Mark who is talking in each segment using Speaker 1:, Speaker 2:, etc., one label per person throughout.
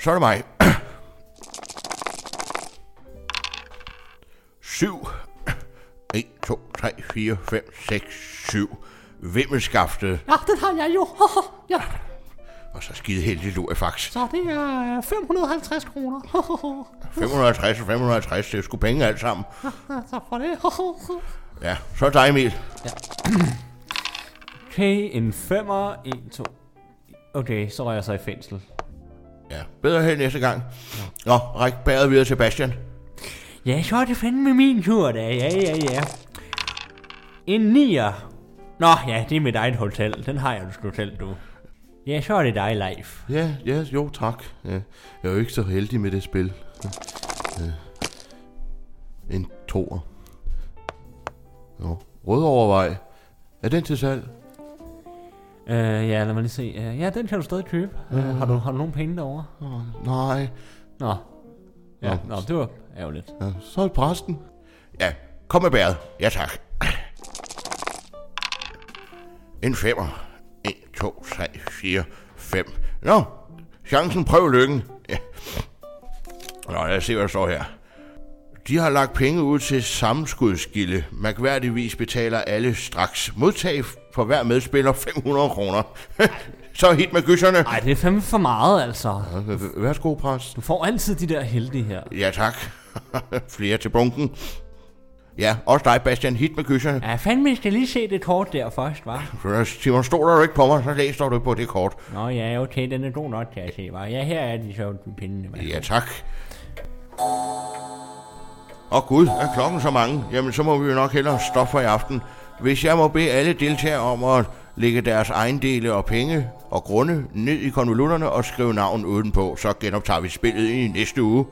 Speaker 1: Ja, så er det mig. Syv. 1, 2, 3, 4, 5, 6, 7. Vimmelskaftet.
Speaker 2: Ja, den har jeg jo. ja,
Speaker 1: Og så skide heldigt Lurifax.
Speaker 2: så det er øh, 550 kroner.
Speaker 1: 550 og 550, det er sgu penge alt sammen.
Speaker 2: Ja, tak for det.
Speaker 1: Ja, så er dig Emil.
Speaker 3: Okay, en femmer, en, to. Okay, så rører jeg så i fængsel.
Speaker 1: Ja, bedre held næste gang. Nå, ræk bæret videre til Bastian.
Speaker 3: Ja, så er det fandme min tur da. Ja, ja, ja. En nier. Nå, ja, det er mit eget hotel. Den har jeg jo selv, du. Ja, så er det dig, Leif.
Speaker 1: Ja, ja, jo tak. Ja, jeg er jo ikke så heldig med det spil. Ja. En toer. Nå, Rødovervej. Er den til salg?
Speaker 3: Uh, ja, lad mig lige se. Uh, ja, den kan du stadig købe. Uh, har, du, har du nogen penge derovre?
Speaker 1: Åh, nej.
Speaker 3: Nå. Ja,
Speaker 1: Nå.
Speaker 3: nå, det var ærgerligt.
Speaker 1: Ja, så er præsten. Ja, kom med bæret. Ja, tak. En femmer. En, to, tre, fire, fem. Nå, chancen prøv lykken. Ja. Nå, lad os se, hvad der står her. De har lagt penge ud til sammenskudskilde. Mærkværdigvis betaler alle straks. Modtag for hver medspiller 500 kroner. Så hit med gysserne.
Speaker 3: Ej, det er fandme for meget, altså.
Speaker 1: Værsgo, præst.
Speaker 3: Du får altid de der heldige her.
Speaker 1: Ja, tak. Flere til bunken. Ja, også dig, Bastian. Hit med kysserne.
Speaker 3: Ja, fandme, jeg skal lige se det kort der først, hva'?
Speaker 1: Ja. Simon, stoler du ikke på mig, så læser du på det kort.
Speaker 3: Nå ja, okay, den er god nok til at se, hva'? Ja, her er de så pindene, hva'?
Speaker 1: Ja, tak. Åh oh, gud, er klokken så mange? Jamen, så må vi jo nok hellere stoppe for i aften. Hvis jeg må bede alle deltagere om at lægge deres ejendele og penge og grunde ned i konvolutterne og skrive navn udenpå, så genoptager vi spillet i næste uge.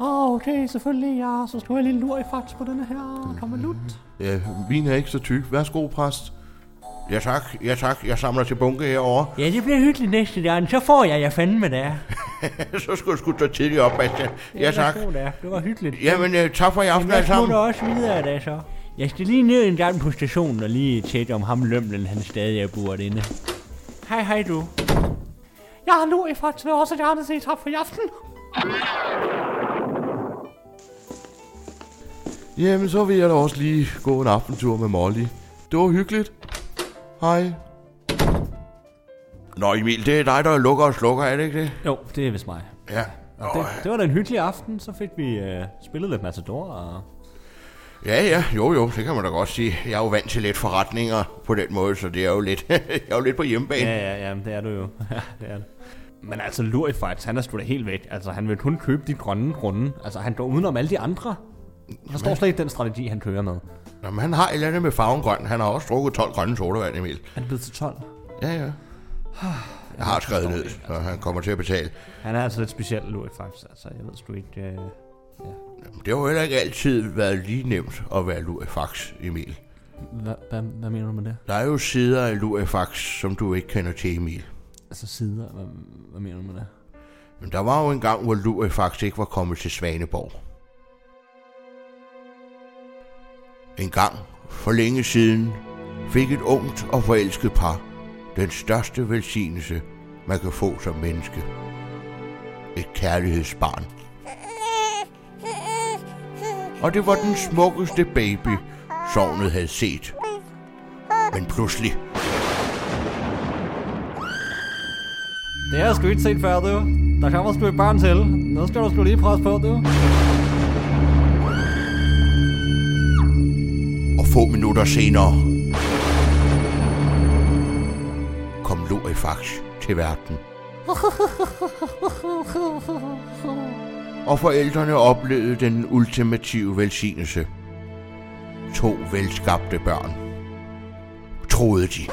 Speaker 2: Åh, okay, selvfølgelig, ja. Så skal jeg lige lure i faktisk på denne her konvolut.
Speaker 1: Ja, min er ikke så tyk. Værsgo, præst. Ja tak, ja tak. Jeg samler til bunke herovre.
Speaker 3: Ja, det bliver hyggeligt næste gang. Så får jeg jer fandme der.
Speaker 1: så skulle du sgu tage tidligt op, Bastian. Ja, tak.
Speaker 3: værsgo da. Det var hyggeligt.
Speaker 1: Jamen, øh, tak for i aften
Speaker 3: jeg
Speaker 1: alle sammen.
Speaker 3: smutter også videre da så. Jeg skal lige ned en gang på stationen og lige tjekke om ham lømlen, han stadig er buret inde. Hej, hej du.
Speaker 2: Jeg har lure i faktisk også gerne sige tak for i aften.
Speaker 1: Jamen, så vil jeg da også lige gå en aftentur med Molly. Det var hyggeligt. Hej. Nå Emil, det er dig, der lukker og slukker, er det ikke det?
Speaker 3: Jo, det er vist mig.
Speaker 1: Ja.
Speaker 3: Og det, det var da en hyggelig aften. Så fik vi øh, spillet lidt Matador og
Speaker 1: Ja, ja, jo, jo, det kan man da godt sige. Jeg er jo vant til lidt forretninger på den måde, så det er jo lidt, jeg er jo lidt på hjemmebane.
Speaker 3: Ja, ja, ja, det er du jo. Ja, det er det. Men altså, Lurifights, han er da helt væk. Altså, han vil kun købe de grønne grunde. Altså, han går udenom alle de andre. Der står slet ikke den strategi, han kører med.
Speaker 1: Nå, men han har et eller andet med farven grøn. Han har også drukket 12 grønne sodavand, Emil.
Speaker 3: Han er blevet til 12.
Speaker 1: Ja, ja. Jeg har skrevet ned, så han kommer til at betale.
Speaker 3: Han er altså lidt speciel, Lurifights. Altså, jeg ved sgu ikke... Øh...
Speaker 1: Jamen, Det har jo heller ikke altid været lige nemt at være lurifax, Emil.
Speaker 3: Hvad, hvad, hvad mener du med det?
Speaker 1: Der er jo sider af lurifax, som du ikke kender til, Emil.
Speaker 3: Altså sider, hvad, hvad mener du med det?
Speaker 1: Men der var jo en gang, hvor lurifax ikke var kommet til Svaneborg. En gang, for længe siden, fik et ungt og forelsket par den største velsignelse, man kan få som menneske. Et kærlighedsbarn. Og det var den smukkeste baby, sovnet havde set. Men pludselig,
Speaker 3: Det har jeg sgu ikke set før, du. Der kommer sgu et barn til. Nu skal du sgu lige presse på, du.
Speaker 1: og få minutter senere, kom Lurifax til verden. Og forældrene oplevede den ultimative velsignelse. To velskabte børn. Troede de.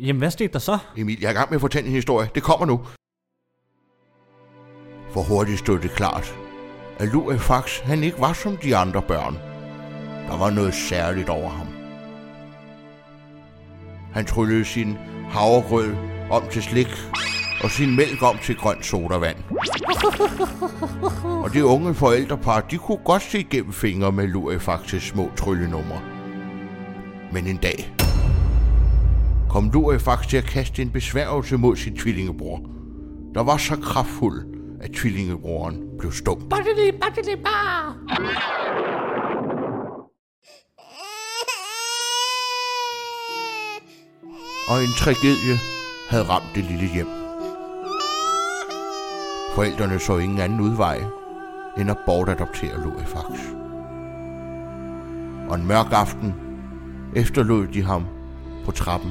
Speaker 3: Jamen, hvad skete der så?
Speaker 1: Emil, jeg er i gang med at fortælle en historie. Det kommer nu. For hurtigt stod det klart, at Lurifax han ikke var som de andre børn. Der var noget særligt over ham. Han tryllede sin havregrød om til slik, og sin mælk om til grønt sodavand. Og de unge forældrepar, de kunne godt se igennem fingre med Lurifax's små tryllenumre. Men en dag kom Lurifax til at kaste en besværgelse mod sin tvillingebror. der var så kraftfuld, at tvillingebroren blev stum.
Speaker 2: Badili, badili, bar.
Speaker 1: Og en tragedie havde ramt det lille hjem. Forældrene så ingen anden udvej, end at bortadoptere Lurifax. Og en mørk aften efterlod de ham på trappen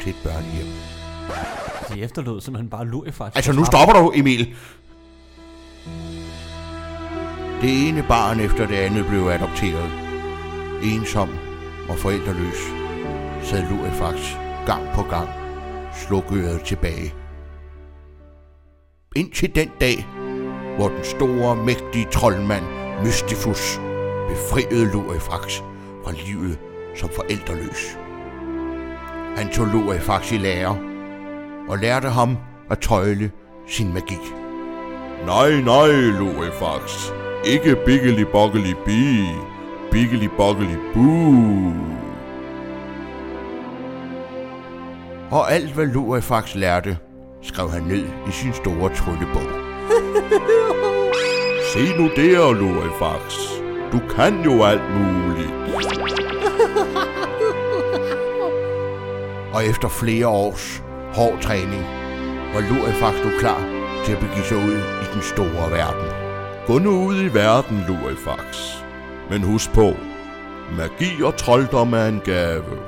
Speaker 1: til et børnehjem.
Speaker 3: De efterlod simpelthen bare Lurifax.
Speaker 1: Altså, nu stopper du, Emil. Det ene barn efter det andet blev adopteret. Ensom og forældreløs sad Lurifax gang på gang slukøret tilbage. Indtil den dag, hvor den store, mægtige troldmand Mystifus befriede Lurifax fra livet som forældreløs. Han tog Lurifax i lære og lærte ham at tøjle sin magi. Nej, nej, Lurifax. Ikke biggeli boggeli bi. Biggeli boggeli bu. Og alt, hvad Lurifax lærte, skrev han ned i sin store tryllebog. Se nu der, Lurifax. Du kan jo alt muligt. Og efter flere års hård træning, var Lurifax nu klar til at begive sig ud i den store verden. Gå nu ud i verden, Lurifax. Men husk på, magi og trolddom er en gave.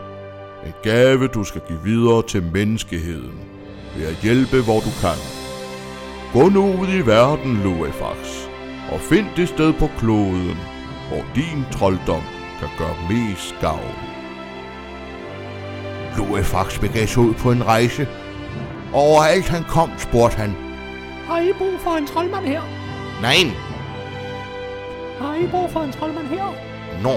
Speaker 1: En gave, du skal give videre til menneskeheden. Ved at hjælpe, hvor du kan. Gå nu ud i verden, Lurifax. Og find det sted på kloden, hvor din trolddom kan gøre mest gavn. Lurifax begav sig ud på en rejse. Og overalt han kom, spurgte han.
Speaker 2: Har I brug for en troldmand her?
Speaker 1: Nej,
Speaker 2: Har I brug for en troldmand her?
Speaker 1: nå.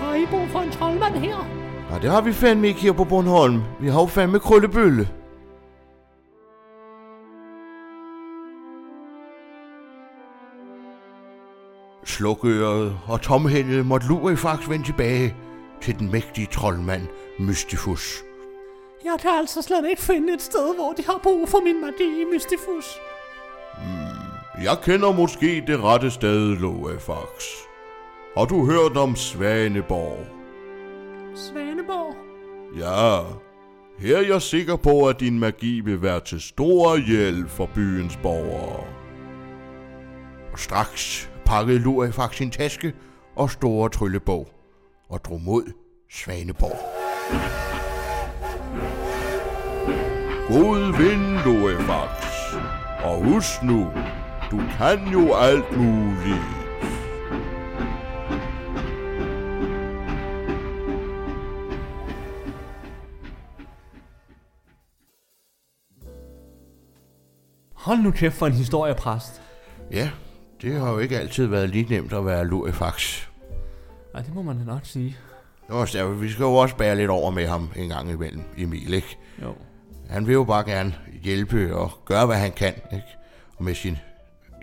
Speaker 2: Har I brug for en troldmand her?
Speaker 1: Ja, det har vi fandme ikke her på Bornholm. Vi har jo fandme krøllebølle. Slukøret og tomhændet måtte Lurifax vende tilbage til den mægtige troldmand Mystifus.
Speaker 2: Jeg kan altså slet ikke finde et sted, hvor de har brug for min magi, Mystifus.
Speaker 1: Jeg kender måske det rette sted, Lurifax. Har du hørt om Svaneborg?
Speaker 2: Svaneborg.
Speaker 1: Ja, her er jeg sikker på, at din magi vil være til stor hjælp for byens borgere. Og straks pakkede Lurifax sin taske og store tryllebog og drog mod Svaneborg. God vind, Lurifax. Og husk nu, du kan jo alt muligt.
Speaker 3: Hold nu kæft for en historiepræst.
Speaker 1: Ja, det har jo ikke altid været lige nemt at være Lurifax.
Speaker 3: Nej, det må man nok sige.
Speaker 1: Det var også derfor, vi skal jo også bære lidt over med ham en gang imellem, Emil, ikke?
Speaker 3: Jo.
Speaker 1: Han vil jo bare gerne hjælpe og gøre, hvad han kan, ikke? Og med sin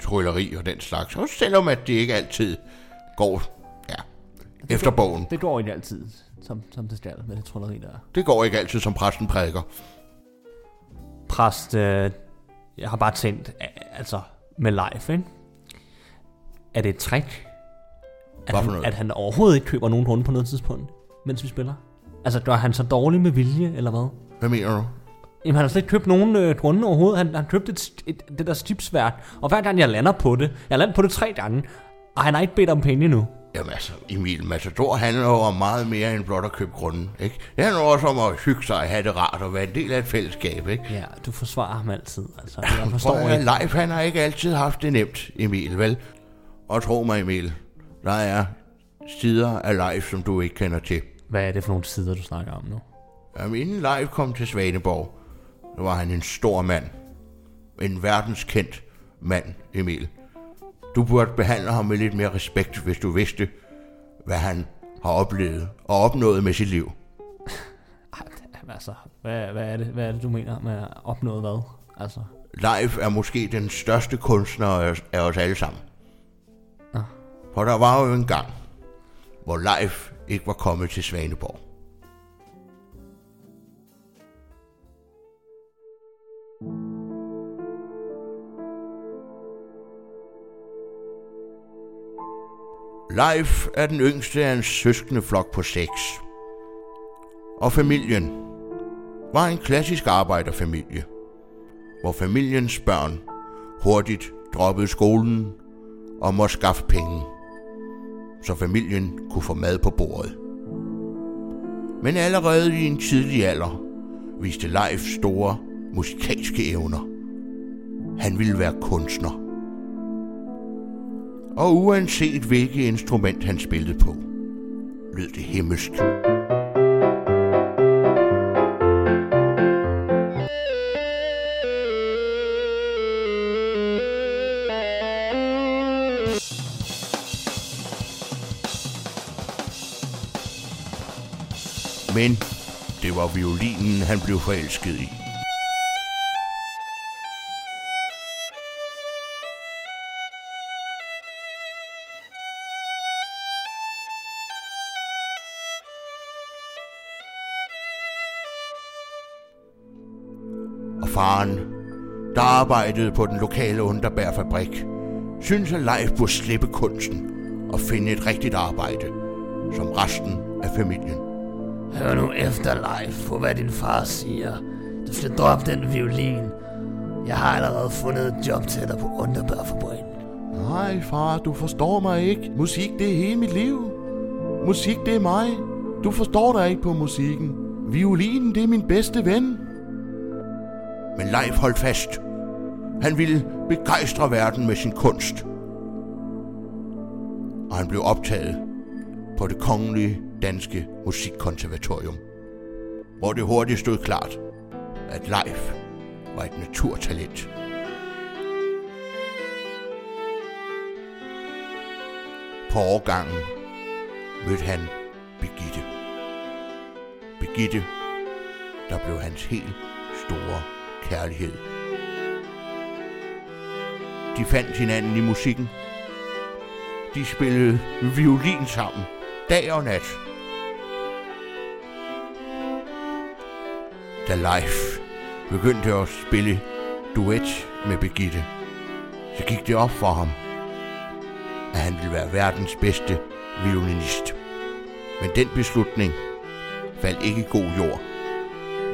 Speaker 1: trylleri og den slags. Også selvom, at det ikke altid går, ja, efter bogen.
Speaker 3: Det går ikke altid, som, som det skal med det trolleri der. er.
Speaker 1: Det går ikke altid, som præsten prædiker.
Speaker 3: Præst, øh, jeg har bare tænkt, altså med live, ikke? Er det et trick? At
Speaker 1: Hvad for
Speaker 3: han,
Speaker 1: noget?
Speaker 3: at han overhovedet ikke køber nogen runde på noget tidspunkt, mens vi spiller? Altså, gør han så dårlig med vilje, eller hvad?
Speaker 1: Hvad mener du?
Speaker 3: Jamen, han har slet ikke købt nogen øh, grunde overhovedet. Han, han købte et, et, det der skibsværk, og hver gang jeg lander på det, jeg lander på det tre gange, og han har ikke bedt om penge endnu.
Speaker 1: Jamen altså, Emil Matador handler jo om meget mere end blot at købe grunden, ikke? Det handler også om at hygge sig og have det rart og være en del af et fællesskab, ikke?
Speaker 3: Ja, du forsvarer ham altid, altså. Jeg forstår ikke.
Speaker 1: Leif, han har ikke altid haft det nemt, Emil, vel? Og tro mig, Emil, der er sider af Leif, som du ikke kender til.
Speaker 3: Hvad er det for nogle sider, du snakker om nu?
Speaker 1: Jamen, inden Leif kom til Svaneborg, der var han en stor mand. En verdenskendt mand, Emil. Du burde behandle ham med lidt mere respekt, hvis du vidste, hvad han har oplevet og opnået med sit liv.
Speaker 3: Jamen, altså, hvad, hvad, er det, hvad er det, du mener med at opnå hvad? Altså,
Speaker 1: Leif er måske den største kunstner af os, alle sammen.
Speaker 3: Nå.
Speaker 1: For der var jo en gang, hvor Leif ikke var kommet til Svaneborg. Leif er den yngste af en søskende flok på seks. Og familien var en klassisk arbejderfamilie, hvor familiens børn hurtigt droppede skolen og måtte skaffe penge, så familien kunne få mad på bordet. Men allerede i en tidlig alder viste Leif store musikalske evner. Han ville være kunstner. Og uanset hvilket instrument han spillede på, lød det himmelsk. Men det var violinen, han blev forelsket i. faren, der arbejdede på den lokale underbærfabrik, synes at Leif burde slippe kunsten og finde et rigtigt arbejde, som resten af familien.
Speaker 4: Hør nu efter, Leif, på hvad din far siger. Du skal droppe den violin. Jeg har allerede fundet et job til dig på Underbærfabrikken.
Speaker 1: Nej, far, du forstår mig ikke. Musik, det er hele mit liv. Musik, det er mig. Du forstår dig ikke på musikken. Violinen, det er min bedste ven. Men Leif holdt fast. Han ville begejstre verden med sin kunst. Og han blev optaget på det kongelige danske musikkonservatorium, hvor det hurtigt stod klart, at Leif var et naturtalent. På årgangen mødte han Birgitte. Birgitte, der blev hans helt store kærlighed. De fandt hinanden i musikken. De spillede violin sammen, dag og nat. Da Leif begyndte at spille duet med Birgitte, så gik det op for ham, at han ville være verdens bedste violinist. Men den beslutning faldt ikke i god jord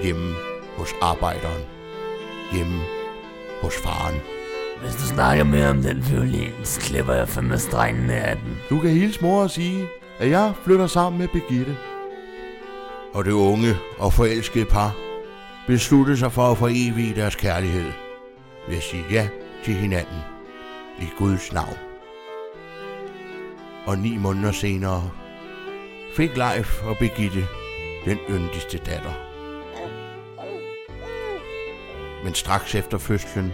Speaker 1: hjemme hos arbejderen, hjemme hos faren.
Speaker 4: Hvis du snakker mere om den violin, så klipper jeg fandme strengene af den.
Speaker 1: Du kan hilse mor og sige, at jeg flytter sammen med Birgitte. Og det unge og forelskede par besluttede sig for at forevige deres kærlighed ved at sige ja til hinanden i Guds navn. Og ni måneder senere fik Leif og Birgitte den yndigste datter. Men straks efter fødslen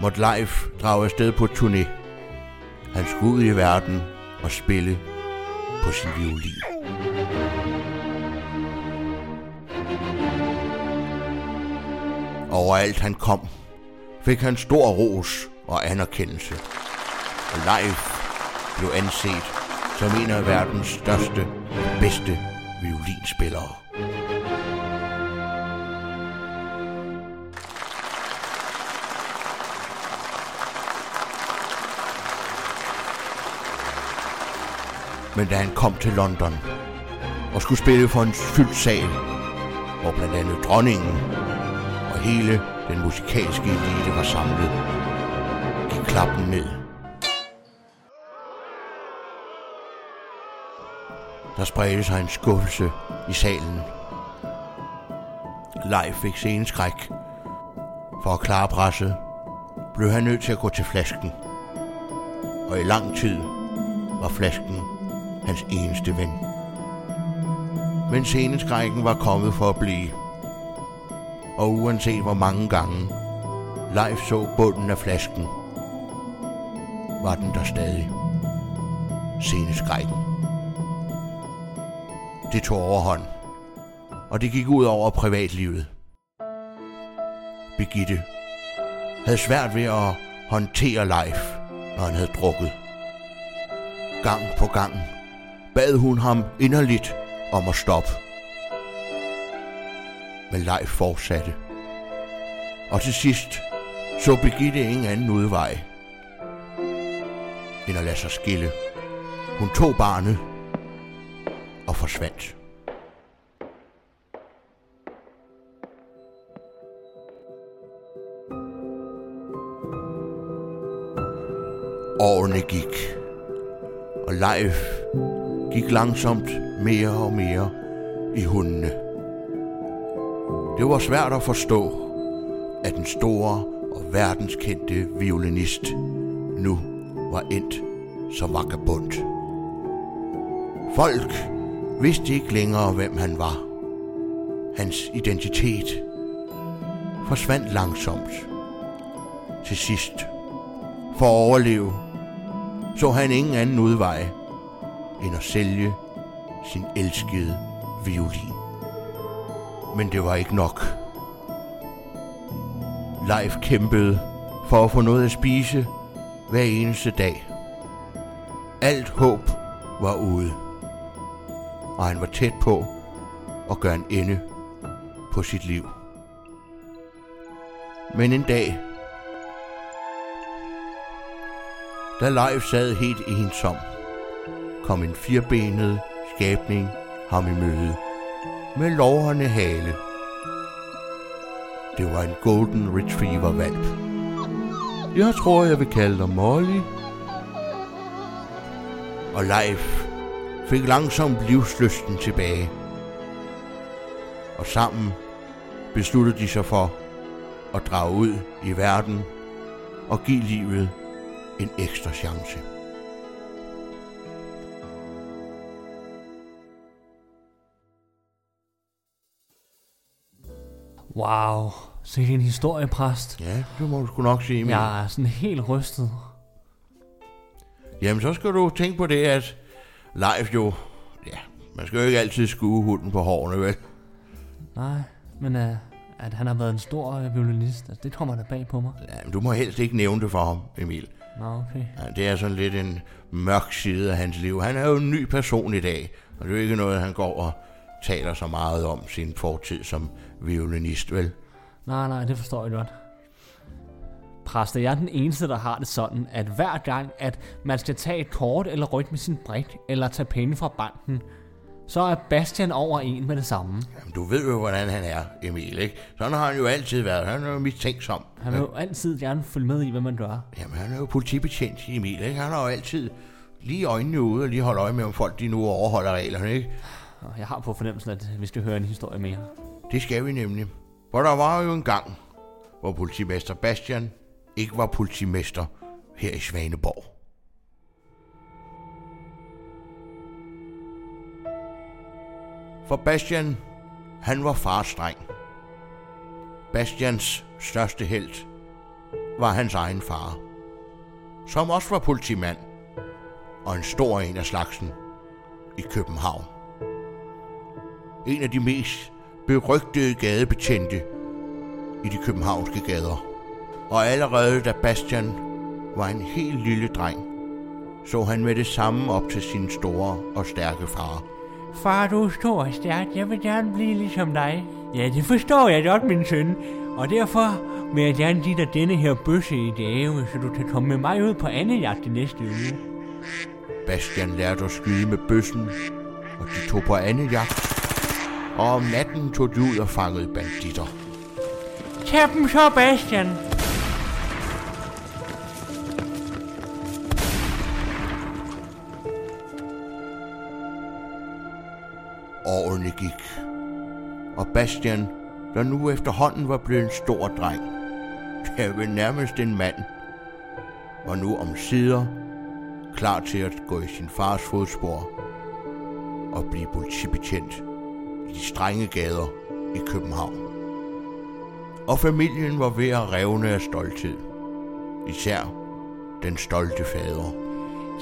Speaker 1: måtte Leif drage afsted på turné. Han skulle ud i verden og spille på sin violin. Overalt han kom, fik han stor ros og anerkendelse. Og Leif blev anset som en af verdens største bedste violinspillere. Men da han kom til London og skulle spille for en fyldt sal, hvor blandt andet dronningen og hele den musikalske elite var samlet, gik klappen ned. Der spredte sig en skuffelse i salen. Leif fik sceneskræk. For at klare presset, blev han nødt til at gå til flasken. Og i lang tid var flasken hans eneste ven. Men sceneskrækken var kommet for at blive. Og uanset hvor mange gange Leif så bunden af flasken, var den der stadig. Sceneskrækken. Det tog overhånd, og det gik ud over privatlivet. Birgitte havde svært ved at håndtere Leif, når han havde drukket. Gang på gang bad hun ham inderligt om at stoppe. Men Leif fortsatte. Og til sidst så Birgitte ingen anden udvej end at lade sig skille Hun tog barnet og forsvandt. Årene gik, og Leif gik langsomt mere og mere i hundene. Det var svært at forstå, at den store og verdenskendte violinist nu var endt som vagabond. Folk vidste ikke længere, hvem han var. Hans identitet forsvandt langsomt. Til sidst, for at overleve, så han ingen anden udvej end at sælge sin elskede violin. Men det var ikke nok. Leif kæmpede for at få noget at spise hver eneste dag. Alt håb var ude, og han var tæt på at gøre en ende på sit liv. Men en dag, da Leif sad helt ensom, kom en firbenet skabning ham i møde med loverne hale. Det var en Golden Retriever valp. Jeg tror, jeg vil kalde dig Molly. Og Leif fik langsomt livsløsten tilbage. Og sammen besluttede de sig for at drage ud i verden og give livet en ekstra chance.
Speaker 3: Wow, så en historiepræst.
Speaker 1: Ja, det må du sgu nok sige, Emil.
Speaker 3: Jeg er sådan helt rystet.
Speaker 1: Jamen, så skal du tænke på det, at Leif jo... Ja, man skal jo ikke altid skue hunden på hårene, vel?
Speaker 3: Nej, men uh, at han har været en stor uh, violinist, altså, det kommer der bag på mig.
Speaker 1: Ja, men du må helst ikke nævne det for ham, Emil.
Speaker 3: Nå, okay.
Speaker 1: Ja, det er sådan lidt en mørk side af hans liv. Han er jo en ny person i dag, og det er jo ikke noget, han går og taler så meget om sin fortid som violinist, vel?
Speaker 3: Nej, nej, det forstår jeg godt. Præst, jeg er den eneste, der har det sådan, at hver gang, at man skal tage et kort eller rykke med sin brik, eller tage penge fra banken, så er Bastian over en med det samme.
Speaker 1: Jamen, du ved jo, hvordan han er, Emil, ikke? Sådan har han jo altid været. Han er jo mistænksom.
Speaker 3: Han vil jo altid gerne følge med i, hvad man gør.
Speaker 1: Jamen, han er jo politibetjent, Emil, ikke? Han har jo altid lige øjnene ude og lige holde øje med, om folk de nu overholder reglerne, ikke?
Speaker 3: Og jeg har på fornemmelsen, at vi skal høre en historie mere.
Speaker 1: Det skal vi nemlig. For der var jo en gang, hvor politimester Bastian ikke var politimester her i Svaneborg. For Bastian, han var fars dreng. Bastians største held var hans egen far, som også var politimand og en stor en af slagsen i København. En af de mest berygtede gadebetjente i de københavnske gader. Og allerede da Bastian var en helt lille dreng, så han med det samme op til sin store og stærke far.
Speaker 3: Far, du er stor og stærk. Jeg vil gerne blive ligesom dig. Ja, det forstår jeg godt, min søn. Og derfor vil jeg gerne give dig denne her bøsse i gave, så du kan komme med mig ud på anden jagt i næste uge.
Speaker 1: Bastian lærte at skyde med bøssen, og de tog på anden jagt. Og om natten tog de ud og fangede banditter.
Speaker 3: Tag dem så, Bastian.
Speaker 1: Årene gik. Og Bastian, der nu efterhånden var blevet en stor dreng, er vel nærmest en mand, var nu om sider klar til at gå i sin fars fodspor og blive politibetjent de strenge gader i København. Og familien var ved at revne af stolthed. Især den stolte fader.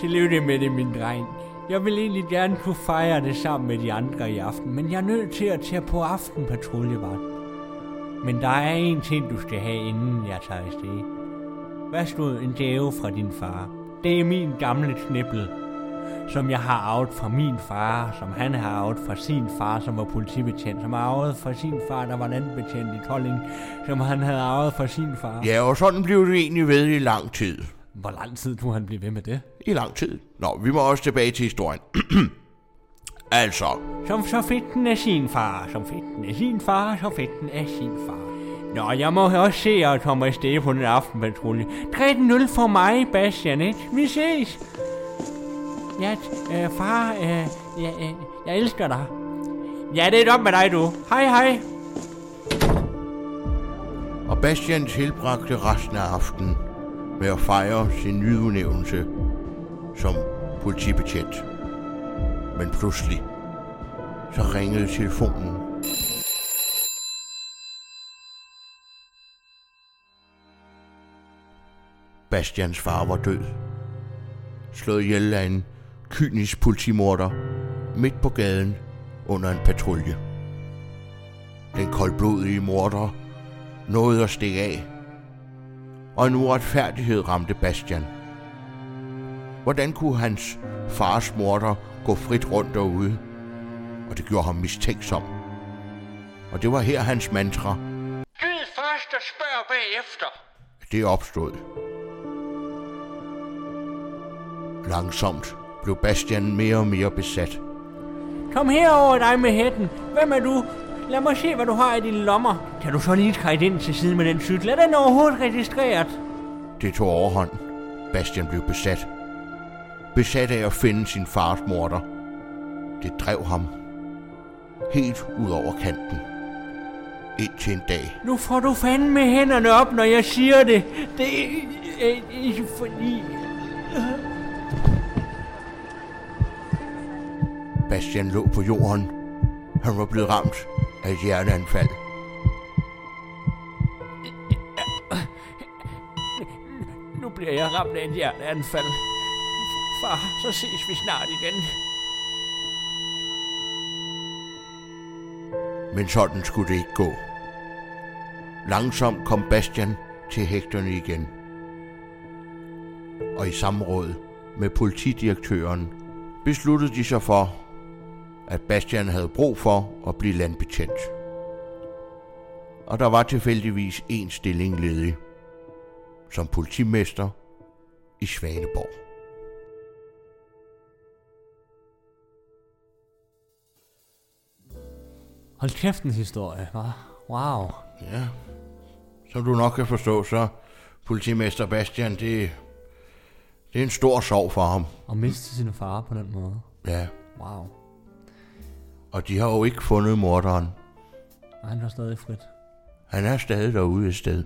Speaker 3: Tillykke med det, min dreng. Jeg vil egentlig gerne kunne fejre det sammen med de andre i aften, men jeg er nødt til at tage på aftenpatruljevagt. Men der er en ting, du skal have, inden jeg tager afsted. stod en gave fra din far. Det er min gamle knibbel, som jeg har arvet fra min far, som han har arvet fra sin far, som var politibetjent, som har arvet fra sin far, der var landbetjent i Kolding, som han havde arvet fra sin far.
Speaker 1: Ja, og sådan blev det egentlig ved i lang tid.
Speaker 3: Hvor lang tid kunne han blive ved med det?
Speaker 1: I lang tid. Nå, vi må også tilbage til historien. altså,
Speaker 3: Som så fedt den af sin far, som fedt den af sin far, så fedt den af sin far. Nå, jeg må også se at komme afsted på den aftenpatrulje. 3-0 for mig, Bastian, ikke? Vi ses. Ja, øh, far, øh, ja, øh, jeg elsker dig. Ja, det er op med dig, du. Hej, hej.
Speaker 1: og Bastian tilbragte resten af aftenen med at fejre sin nyudnævnelse som politibetjent. Men pludselig, så ringede telefonen. Bastians far var død. Slået ihjel af en kynisk politimorder midt på gaden under en patrulje. Den koldblodige morder nåede at stikke af, og en uretfærdighed ramte Bastian. Hvordan kunne hans fars morder gå frit rundt derude? Og det gjorde ham mistænksom. Og det var her hans mantra,
Speaker 3: Gyd først og spørg bagefter.
Speaker 1: det opstod. Langsomt blev Bastian mere og mere besat.
Speaker 3: Kom herover dig med hætten. Hvem er du? Lad mig se, hvad du har i dine lommer. Kan du så lige træde ind til siden med den cykel? Er den overhovedet registreret?
Speaker 1: Det tog overhånd. Bastian blev besat. Besat af at finde sin fars morder. Det drev ham helt ud over kanten. Indtil en dag,
Speaker 3: Nu får du fandme hænderne op, når jeg siger det. Det er øh, ikke fordi...
Speaker 1: Bastian lå på jorden. Han var blevet ramt af et hjerteanfald.
Speaker 3: Nu bliver jeg ramt af et hjerteanfald. Far, så ses vi snart igen.
Speaker 1: Men sådan skulle det ikke gå. Langsomt kom Bastian til hægterne igen. Og i samråd med politidirektøren besluttede de sig for, at Bastian havde brug for at blive landbetjent. Og der var tilfældigvis en stilling ledig som politimester i Svaneborg.
Speaker 3: Hold kæft en historie, hva'? Wow.
Speaker 1: Ja, som du nok kan forstå, så politimester Bastian, det, det er en stor sorg for ham.
Speaker 3: Og miste sin far på den måde.
Speaker 1: Ja,
Speaker 3: Wow.
Speaker 1: Og de har jo ikke fundet morderen.
Speaker 3: Og han var stadig frit.
Speaker 1: Han er stadig derude et sted.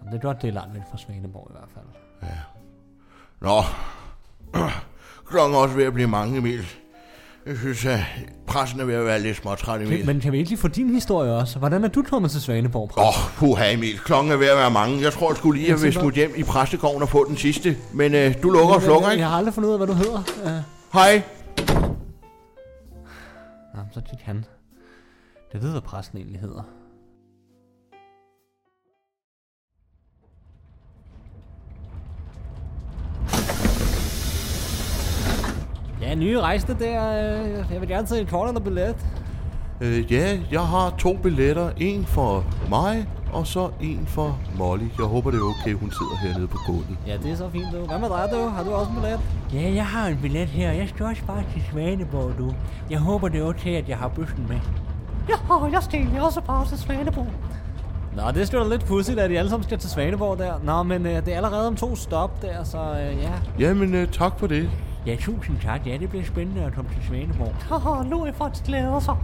Speaker 3: Jamen, det er godt, det er langt væk fra Svaneborg i hvert fald.
Speaker 1: Nå, klokken er også ved at blive mange, Emil. Jeg synes, at pressen er ved at være lidt småtræt, Emil.
Speaker 3: Men kan vi ikke lige få din historie også? Hvordan er du kommet til Svaneborg?
Speaker 1: Åh, oh, puha Emil, klokken er ved at være mange. Jeg tror, jeg skulle lige have vil smutte hjem i præstegården og få den sidste. Men øh, du lukker og slukker,
Speaker 3: Jeg
Speaker 1: ikke?
Speaker 3: har aldrig fundet ud af, hvad du hedder. Uh,
Speaker 1: Hej.
Speaker 3: Så gik han. Det ved, hvad præsten egentlig hedder. Ja, nye rejsende der. Øh, jeg vil gerne tage en kortere billet.
Speaker 1: Øh, ja, jeg har to billetter. En for mig, og så en for Molly. Jeg håber, det er okay, hun sidder hernede på gulvet.
Speaker 3: Ja, det er så fint, du. Hvad med dig, du? Har du også en billet? Ja, jeg har en billet her. Jeg skal også bare til Svaneborg, du. Jeg håber, det er okay, at jeg har bøssen med.
Speaker 2: Ja, jeg skal egentlig også bare til Svaneborg.
Speaker 3: Nå, det er sgu da lidt pudsigt, at de alle sammen skal til Svaneborg der. Nå, men øh, det er allerede om to stop der, så øh, ja.
Speaker 1: Jamen, øh, tak for det.
Speaker 3: Ja, tusind tak. Ja, det bliver spændende at komme til Svaneborg.
Speaker 2: Haha, nu er folk glæder sig.